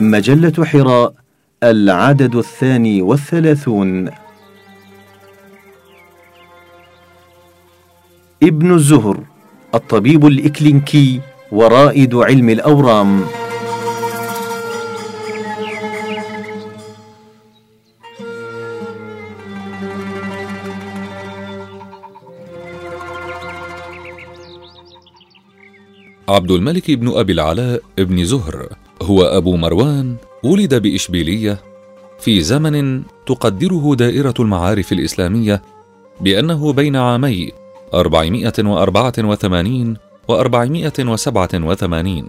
مجلة حراء العدد الثاني والثلاثون. ابن الزهر الطبيب الإكلينكي ورائد علم الأورام. عبد الملك بن أبي العلاء بن زهر هو أبو مروان ولد بإشبيلية في زمن تقدره دائرة المعارف الإسلامية بأنه بين عامي 484 و 487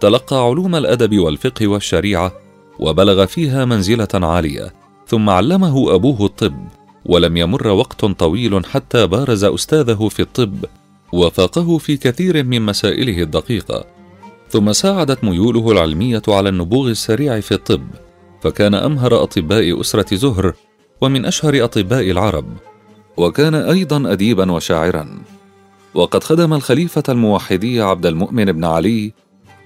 تلقى علوم الأدب والفقه والشريعة وبلغ فيها منزلة عالية ثم علمه أبوه الطب ولم يمر وقت طويل حتى بارز أستاذه في الطب وفاقه في كثير من مسائله الدقيقة. ثم ساعدت ميوله العلمية على النبوغ السريع في الطب فكان أمهر أطباء أسرة زهر ومن أشهر أطباء العرب وكان أيضا أديبا وشاعرا. وقد خدم الخليفة الموحدي عبد المؤمن بن علي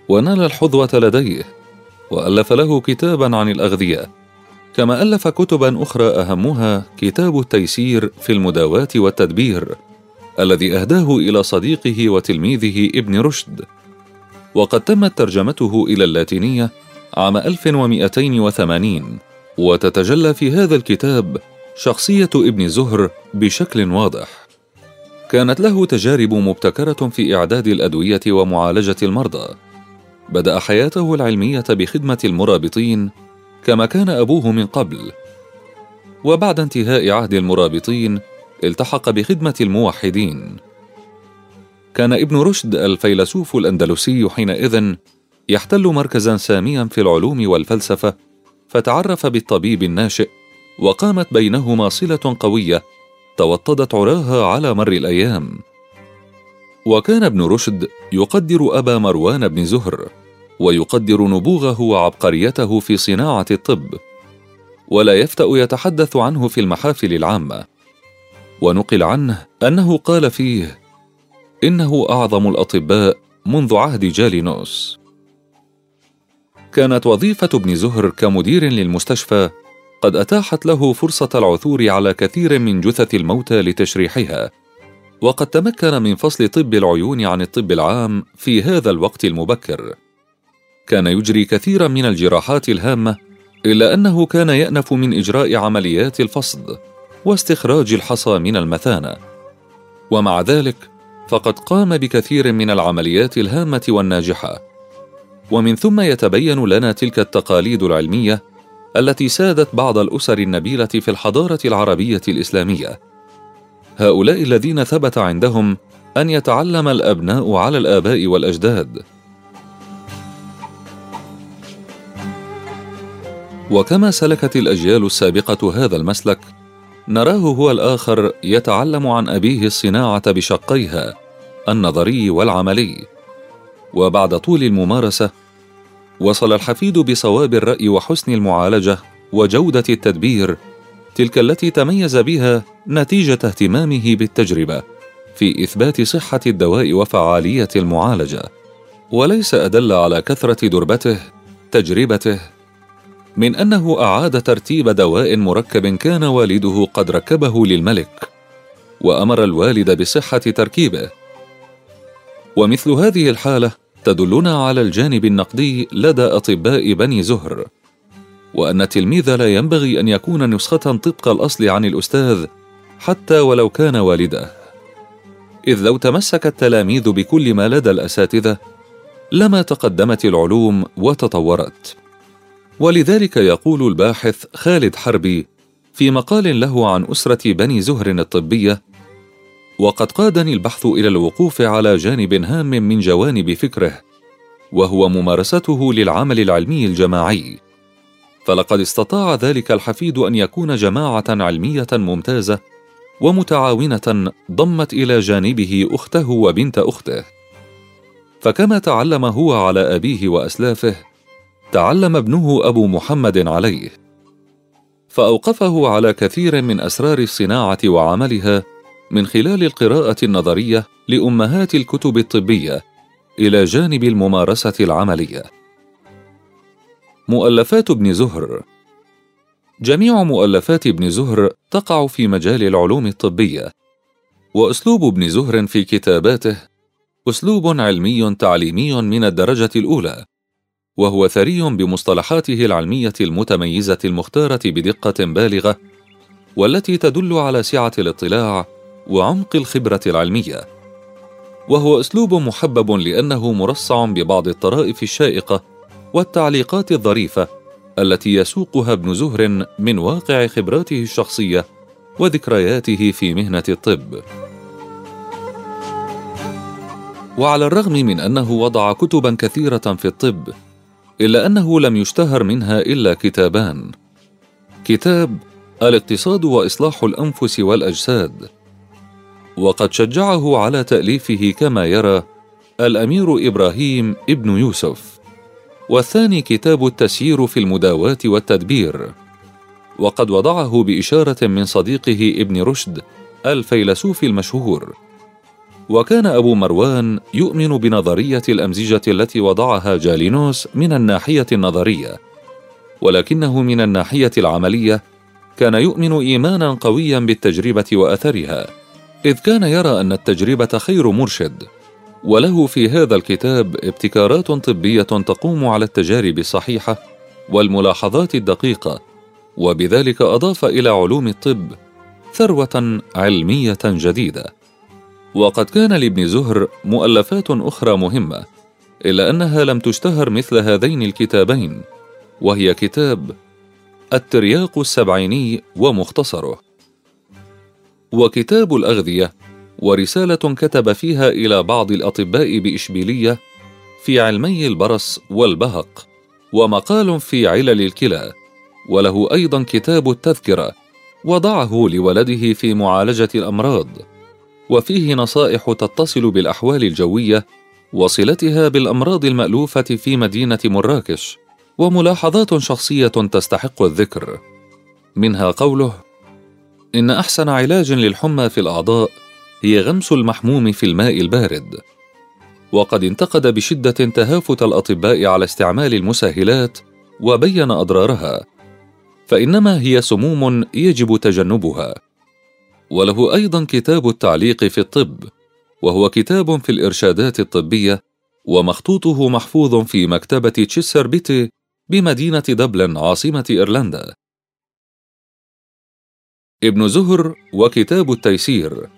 ونال الحظوة لديه وألف له كتابا عن الأغذية كما ألف كتبا أخرى أهمها كتاب التيسير في المداواة والتدبير الذي أهداه إلى صديقه وتلميذه ابن رشد. وقد تمت ترجمته إلى اللاتينية عام 1280 وتتجلى في هذا الكتاب شخصية ابن زهر بشكل واضح. كانت له تجارب مبتكرة في إعداد الأدوية ومعالجة المرضى. بدأ حياته العلمية بخدمة المرابطين كما كان أبوه من قبل. وبعد انتهاء عهد المرابطين التحق بخدمة الموحدين. كان ابن رشد الفيلسوف الأندلسي حينئذ يحتل مركزا ساميا في العلوم والفلسفة فتعرف بالطبيب الناشئ وقامت بينهما صلة قوية توطدت عراها على مر الأيام. وكان ابن رشد يقدر أبا مروان بن زهر ويقدر نبوغه وعبقريته في صناعة الطب ولا يفتأ يتحدث عنه في المحافل العامة. ونقل عنه أنه قال فيه إنه أعظم الأطباء منذ عهد جالينوس. كانت وظيفة ابن زهر كمدير للمستشفى قد أتاحت له فرصة العثور على كثير من جثث الموتى لتشريحها وقد تمكن من فصل طب العيون عن الطب العام في هذا الوقت المبكر. كان يجري كثيرا من الجراحات الهامة إلا أنه كان يأنف من إجراء عمليات الفصد واستخراج الحصى من المثانة. ومع ذلك فقد قام بكثير من العمليات الهامة والناجحة. ومن ثم يتبين لنا تلك التقاليد العلمية التي سادت بعض الأسر النبيلة في الحضارة العربية الإسلامية. هؤلاء الذين ثبت عندهم أن يتعلم الأبناء على الآباء والأجداد. وكما سلكت الأجيال السابقة هذا المسلك نراه هو الآخر يتعلم عن أبيه الصناعة بشقيها النظري والعملي. وبعد طول الممارسة وصل الحفيد بصواب الرأي وحسن المعالجة وجودة التدبير تلك التي تميز بها نتيجة اهتمامه بالتجربة في إثبات صحة الدواء وفعالية المعالجة. وليس أدل على كثرة دربته تجربته من أنه أعاد ترتيب دواء مركب كان والده قد ركبه للملك وأمر الوالد بصحة تركيبه. ومثل هذه الحالة تدلنا على الجانب النقدي لدى أطباء بني زهر وأن التلميذ لا ينبغي أن يكون نسخة طبق الأصل عن الأستاذ حتى ولو كان والده. إذ لو تمسك التلاميذ بكل ما لدى الأساتذة لما تقدمت العلوم وتطورت. ولذلك يقول الباحث خالد حربي في مقال له عن أسرة بني زهر الطبية: وقد قادني البحث إلى الوقوف على جانب هام من جوانب فكره، وهو ممارسته للعمل العلمي الجماعي. فلقد استطاع ذلك الحفيد أن يكون جماعة علمية ممتازة ومتعاونة ضمت إلى جانبه أخته وبنت أخته. فكما تعلم هو على أبيه وأسلافه تعلم ابنه أبو محمد عليه فأوقفه على كثير من أسرار الصناعة وعملها من خلال القراءة النظرية لأمهات الكتب الطبية إلى جانب الممارسة العملية. مؤلفات ابن زهر. جميع مؤلفات ابن زهر تقع في مجال العلوم الطبية وأسلوب ابن زهر في كتاباته أسلوب علمي تعليمي من الدرجة الأولى. وهو ثري بمصطلحاته العلمية المتميزة المختارة بدقة بالغة والتي تدل على سعة الاطلاع وعمق الخبرة العلمية. وهو أسلوب محبب لأنه مرصع ببعض الطرائف الشائقة والتعليقات الظريفة التي يسوقها ابن زهر من واقع خبراته الشخصية وذكرياته في مهنة الطب. وعلى الرغم من أنه وضع كتبا كثيرة في الطب إلا أنه لم يشتهر منها إلا كتابان. كتاب الاقتصاد وإصلاح الأنفس والأجساد. وقد شجعه على تأليفه كما يرى الأمير إبراهيم ابن يوسف. والثاني كتاب التسيير في المداواه والتدبير. وقد وضعه بإشارة من صديقه ابن رشد الفيلسوف المشهور. وكان أبو مروان يؤمن بنظرية الأمزجة التي وضعها جالينوس من الناحية النظرية ولكنه من الناحية العملية كان يؤمن إيمانا قويا بالتجربة وأثرها إذ كان يرى أن التجربة خير مرشد وله في هذا الكتاب ابتكارات طبية تقوم على التجارب الصحيحة والملاحظات الدقيقة وبذلك أضاف إلى علوم الطب ثروة علمية جديدة. وقد كان لابن زهر مؤلفات أخرى مهمة إلا أنها لم تشتهر مثل هذين الكتابين وهي كتاب الترياق السبعيني ومختصره. وكتاب الأغذية ورسالة كتب فيها إلى بعض الأطباء بإشبيلية في علمي البرص والبهق ومقال في علل الكلى وله أيضا كتاب التذكرة وضعه لولده في معالجة الأمراض. وفيه نصائح تتصل بالأحوال الجوية وصلتها بالأمراض المألوفة في مدينة مراكش وملاحظات شخصية تستحق الذكر. منها قوله إن أحسن علاج للحمى في الأعضاء هي غمس المحموم في الماء البارد. وقد انتقد بشدة تهافت الأطباء على استعمال المسهلات وبين أضرارها فإنما هي سموم يجب تجنبها. وله أيضا كتاب التعليق في الطب وهو كتاب في الإرشادات الطبية ومخطوطه محفوظ في مكتبة تشيسر بيتي بمدينة دبلن عاصمة إيرلندا. ابن زهر وكتاب التيسير.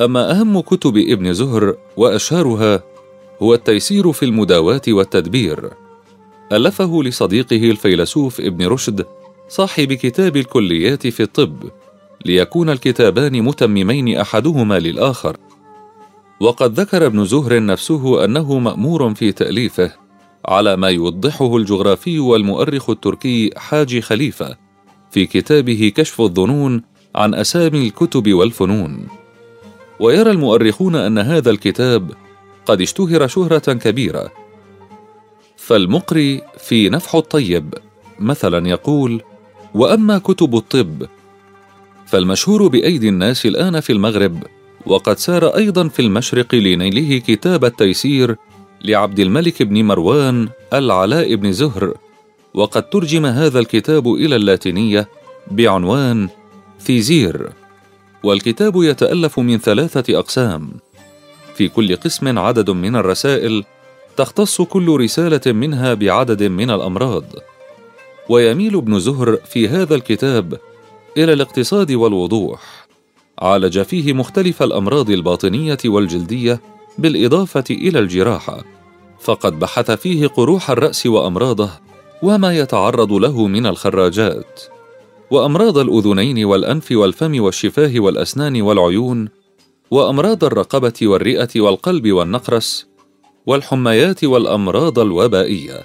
أما أهم كتب ابن زهر وأشهرها هو التيسير في المداواة والتدبير. ألفه لصديقه الفيلسوف ابن رشد صاحب كتاب الكليات في الطب. ليكون الكتابان متممين أحدهما للآخر. وقد ذكر ابن زهر نفسه أنه مأمور في تأليفه على ما يوضحه الجغرافي والمؤرخ التركي حاجي خليفة في كتابه كشف الظنون عن أسامي الكتب والفنون. ويرى المؤرخون أن هذا الكتاب قد اشتهر شهرة كبيرة. فالمقري في نفح الطيب مثلا يقول وأما كتب الطب فالمشهور بأيدي الناس الآن في المغرب وقد سار أيضا في المشرق لنيله كتاب التيسير لعبد الملك بن مروان العلاء بن زهر. وقد ترجم هذا الكتاب إلى اللاتينية بعنوان ثيزير والكتاب يتألف من ثلاثة أقسام. في كل قسم عدد من الرسائل تختص كل رسالة منها بعدد من الأمراض. ويميل ابن زهر في هذا الكتاب إلى الاقتصاد والوضوح. عالج فيه مختلف الأمراض الباطنية والجلدية بالإضافة إلى الجراحة. فقد بحث فيه قروح الرأس وأمراضه وما يتعرض له من الخراجات. وأمراض الأذنين والأنف والفم والشفاه والأسنان والعيون وأمراض الرقبة والرئة والقلب والنقرس والحميات والأمراض الوبائية.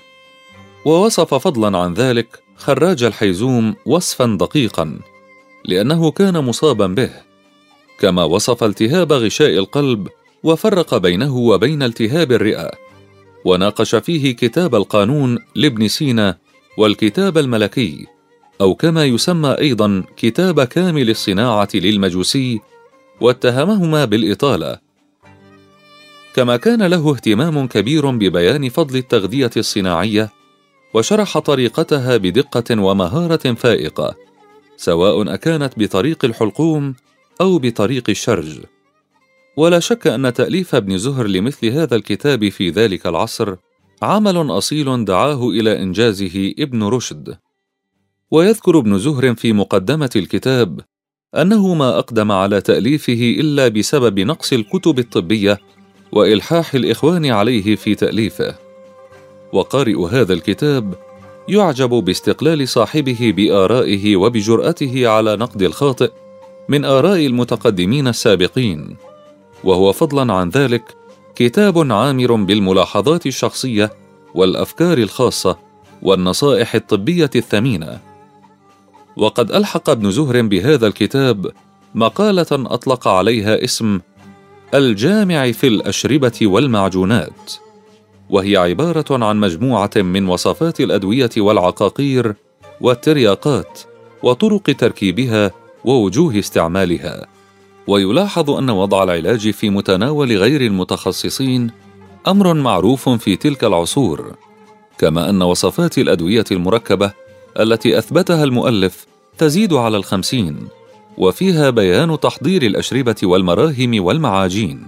ووصف فضلا عن ذلك خراج الحيزوم وصفا دقيقا. لأنه كان مصابا به كما وصف التهاب غشاء القلب وفرق بينه وبين التهاب الرئة وناقش فيه كتاب القانون لابن سينا والكتاب الملكي أو كما يسمى أيضا كتاب كامل الصناعة للمجوسي واتهمهما بالإطالة. كما كان له اهتمام كبير ببيان فضل التغذية الصناعية وشرح طريقتها بدقة ومهارة فائقة. سواء أكانت بطريق الحلقوم أو بطريق الشرج. ولا شك أن تأليف ابن زهر لمثل هذا الكتاب في ذلك العصر عمل أصيل دعاه إلى إنجازه ابن رشد. ويذكر ابن زهر في مقدمة الكتاب أنه ما أقدم على تأليفه إلا بسبب نقص الكتب الطبية وإلحاح الإخوان عليه في تأليفه. وقارئ هذا الكتاب يعجب باستقلال صاحبه بآرائه وبجرأته على نقد الخاطئ من آراء المتقدمين السابقين. وهو فضلا عن ذلك كتاب عامر بالملاحظات الشخصية والأفكار الخاصة والنصائح الطبية الثمينة. وقد ألحق ابن زهر بهذا الكتاب مقالة أطلق عليها اسم الجامع في الأشربة والمعجونات. وهي عبارة عن مجموعة من وصفات الأدوية والعقاقير والترياقات وطرق تركيبها ووجوه استعمالها. ويلاحظ أن وضع العلاج في متناول غير المتخصصين أمر معروف في تلك العصور كما أن وصفات الأدوية المركبة التي أثبتها المؤلف تزيد على الخمسين وفيها بيان تحضير الأشربة والمراهم والمعاجين.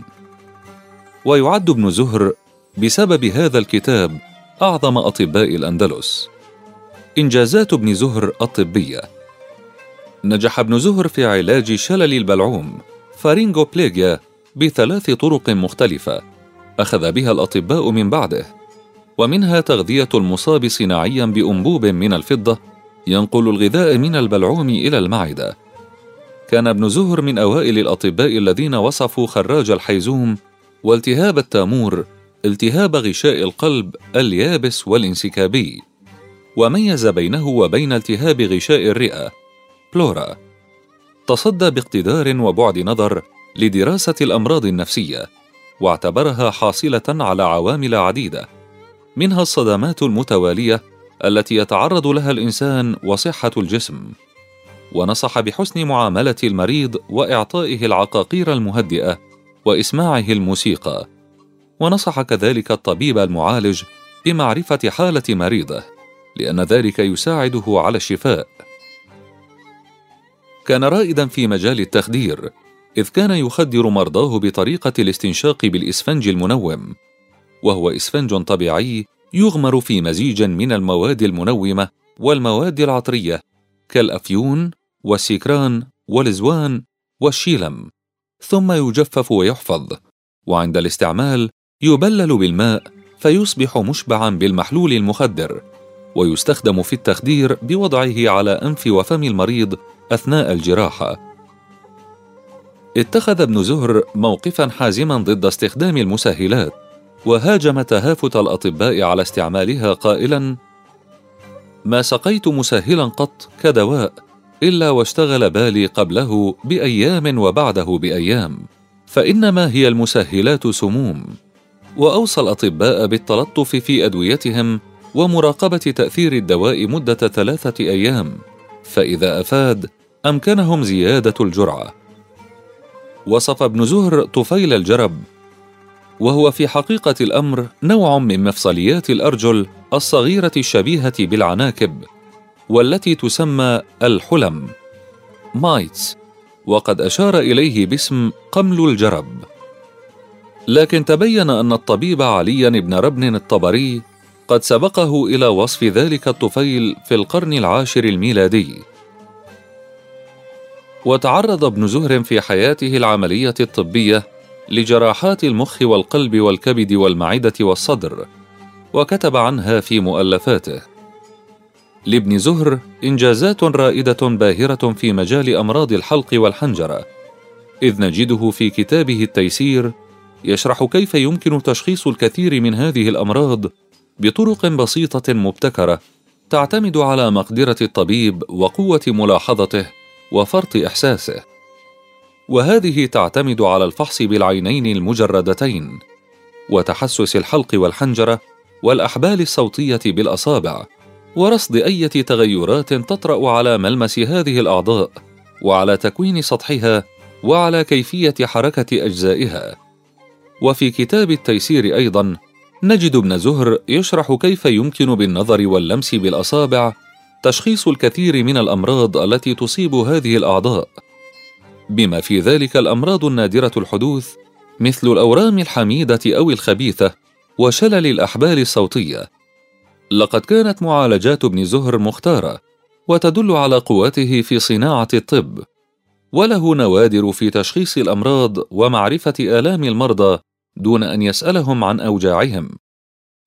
ويعد ابن زهر بسبب هذا الكتاب أعظم أطباء الأندلس. إنجازات ابن زهر الطبية. نجح ابن زهر في علاج شلل البلعوم فارينغوبليجيا بثلاث طرق مختلفة. أخذ بها الأطباء من بعده. ومنها تغذية المصاب صناعيا بأنبوب من الفضة ينقل الغذاء من البلعوم إلى المعدة. كان ابن زهر من أوائل الأطباء الذين وصفوا خراج الحيزوم والتهاب التامور التهاب غشاء القلب اليابس والانسكابي. وميز بينه وبين التهاب غشاء الرئة. بلورا. تصدى باقتدار وبعد نظر لدراسة الأمراض النفسية واعتبرها حاصلة على عوامل عديدة. منها الصدمات المتوالية التي يتعرض لها الإنسان وصحة الجسم. ونصح بحسن معاملة المريض وإعطائه العقاقير المهدئة وإسماعه الموسيقى. ونصح كذلك الطبيب المعالج بمعرفة حالة مريضه لأن ذلك يساعده على الشفاء. كان رائدا في مجال التخدير إذ كان يخدر مرضاه بطريقة الاستنشاق بالإسفنج المنوم وهو إسفنج طبيعي يغمر في مزيج من المواد المنومة والمواد العطرية كالأفيون والسيكران والزوان والشيلم ثم يجفف ويحفظ وعند الاستعمال يبلل بالماء فيصبح مشبعا بالمحلول المخدر ويستخدم في التخدير بوضعه على أنف وفم المريض أثناء الجراحة. اتخذ ابن زهر موقفا حازما ضد استخدام المسهلات وهاجم تهافت الأطباء على استعمالها قائلا ما سقيت مسهلا قط كدواء إلا واشتغل بالي قبله بأيام وبعده بأيام فإنما هي المسهلات سموم. وأوصى الأطباء بالتلطف في أدويتهم ومراقبة تأثير الدواء مدة ثلاثة أيام فإذا أفاد أمكنهم زيادة الجرعة. وصف ابن زهر طفيل الجرب وهو في حقيقة الأمر نوع من مفصليات الأرجل الصغيرة الشبيهة بالعناكب والتي تسمى الحلم مايتس وقد أشار إليه باسم قمل الجرب. لكن تبين أن الطبيب علي بن ربن الطبري قد سبقه إلى وصف ذلك الطفيل في القرن العاشر الميلادي. وتعرض ابن زهر في حياته العملية الطبية لجراحات المخ والقلب والكبد والمعدة والصدر وكتب عنها في مؤلفاته. لابن زهر إنجازات رائدة باهرة في مجال أمراض الحلق والحنجرة إذ نجده في كتابه التيسير يشرح كيف يمكن تشخيص الكثير من هذه الأمراض بطرق بسيطة مبتكرة تعتمد على مقدرة الطبيب وقوة ملاحظته وفرط إحساسه. وهذه تعتمد على الفحص بالعينين المجردتين وتحسس الحلق والحنجرة والأحبال الصوتية بالأصابع ورصد اي تغيرات تطرأ على ملمس هذه الأعضاء وعلى تكوين سطحها وعلى كيفية حركة أجزائها. وفي كتاب التيسير أيضا نجد ابن زهر يشرح كيف يمكن بالنظر واللمس بالأصابع تشخيص الكثير من الأمراض التي تصيب هذه الأعضاء. بما في ذلك الأمراض النادرة الحدوث مثل الأورام الحميدة أو الخبيثة وشلل الأحبال الصوتية. لقد كانت معالجات ابن زهر مختارة وتدل على قوته في صناعة الطب. وله نوادر في تشخيص الأمراض ومعرفة آلام المرضى دون أن يسألهم عن أوجاعهم.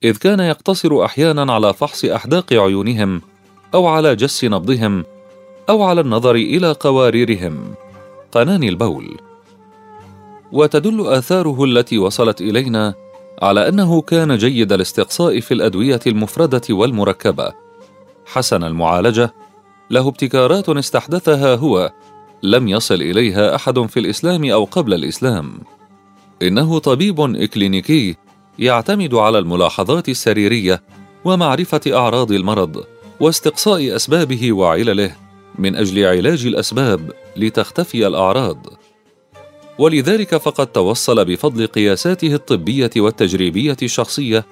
إذ كان يقتصر أحيانا على فحص أحداق عيونهم أو على جس نبضهم أو على النظر إلى قواريرهم. قنان البول. وتدل آثاره التي وصلت إلينا على أنه كان جيد الاستقصاء في الأدوية المفردة والمركبة. حسن المعالجة. له ابتكارات استحدثها هو لم يصل إليها أحد في الإسلام أو قبل الإسلام. إنه طبيب إكلينيكي يعتمد على الملاحظات السريرية ومعرفة أعراض المرض واستقصاء أسبابه وعلله من أجل علاج الأسباب لتختفي الأعراض. ولذلك فقد توصل بفضل قياساته الطبية والتجريبية الشخصية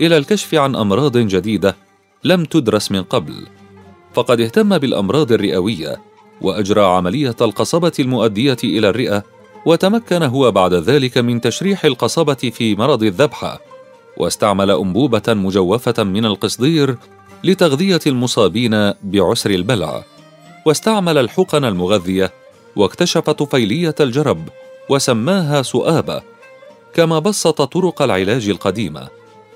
إلى الكشف عن أمراض جديدة لم تدرس من قبل. فقد اهتم بالأمراض الرئوية وأجرى عملية القصبة المؤدية إلى الرئة وتمكن هو بعد ذلك من تشريح القصبة في مرض الذبحة واستعمل أنبوبة مجوفة من القصدير لتغذية المصابين بعسر البلع. واستعمل الحقن المغذية واكتشف طفيلية الجرب وسماها سؤابة كما بسط طرق العلاج القديمة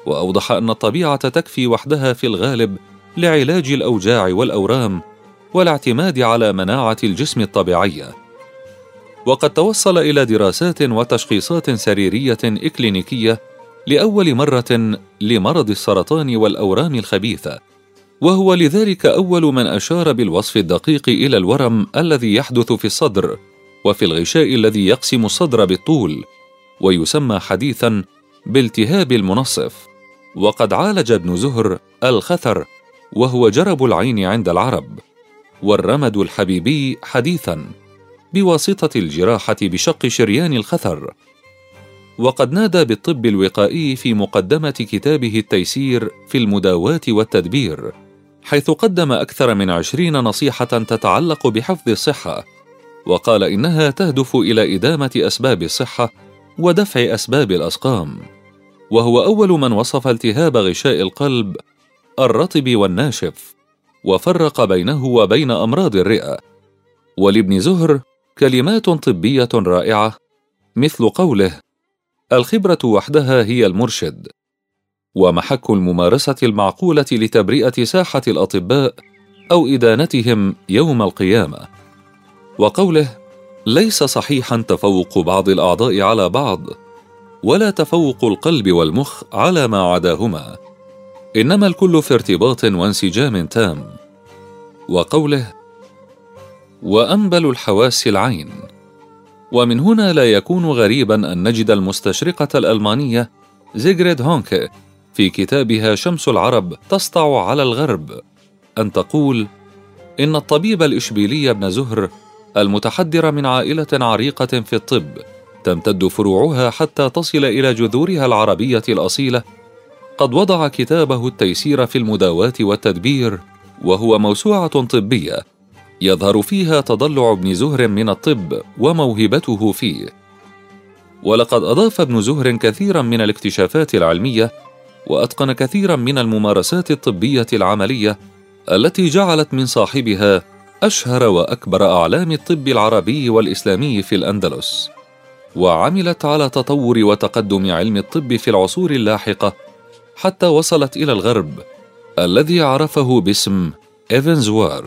وأوضح أن الطبيعة تكفي وحدها في الغالب لعلاج الأوجاع والأورام والاعتماد على مناعة الجسم الطبيعيه وقد توصل إلى دراسات وتشخيصات سريرية إكلينيكية لأول مرة لمرض السرطان والأورام الخبيثه وهو لذلك أول من أشار بالوصف الدقيق إلى الورم الذي يحدث في الصدر وفي الغشاء الذي يقسم الصدر بالطول ويسمى حديثا بالتهاب المنصف. وقد عالج ابن زهر الخثر وهو جرب العين عند العرب. والرمد الحبيبي حديثا بواسطة الجراحة بشق شريان الخثر. وقد نادى بالطب الوقائي في مقدمة كتابه التيسير في المداواه والتدبير حيث قدم أكثر من عشرين نصيحة تتعلق بحفظ الصحة وقال إنها تهدف إلى إدامة أسباب الصحة ودفع أسباب الأسقام. وهو أول من وصف التهاب غشاء القلب الرطب والناشف. وفرق بينه وبين أمراض الرئة. ولابن زهر كلمات طبية رائعة مثل قوله الخبرة وحدها هي المرشد. ومحك الممارسة المعقولة لتبرئة ساحة الأطباء أو إدانتهم يوم القيامة. وقوله ليس صحيحا تفوق بعض الأعضاء على بعض ولا تفوق القلب والمخ على ما عداهما. إنما الكل في ارتباط وانسجام تام. وقوله وأنبل الحواس العين. ومن هنا لا يكون غريبا أن نجد المستشرقة الألمانية زيغريد هونكه في كتابها شمس العرب تسطع على الغرب أن تقول إن الطبيب الإشبيلي ابن زهر المتحدر من عائلة عريقة في الطب تمتد فروعها حتى تصل إلى جذورها العربية الأصيلة قد وضع كتابه التيسير في المداواة والتدبير وهو موسوعة طبية يظهر فيها تضلع ابن زهر من الطب وموهبته فيه. ولقد أضاف ابن زهر كثيرا من الاكتشافات العلمية وأتقن كثيرا من الممارسات الطبية العملية التي جعلت من صاحبها أشهر وأكبر أعلام الطب العربي والإسلامي في الأندلس وعملت على تطور وتقدم علم الطب في العصور اللاحقة حتى وصلت إلى الغرب الذي عرفه باسم إيفنزوار.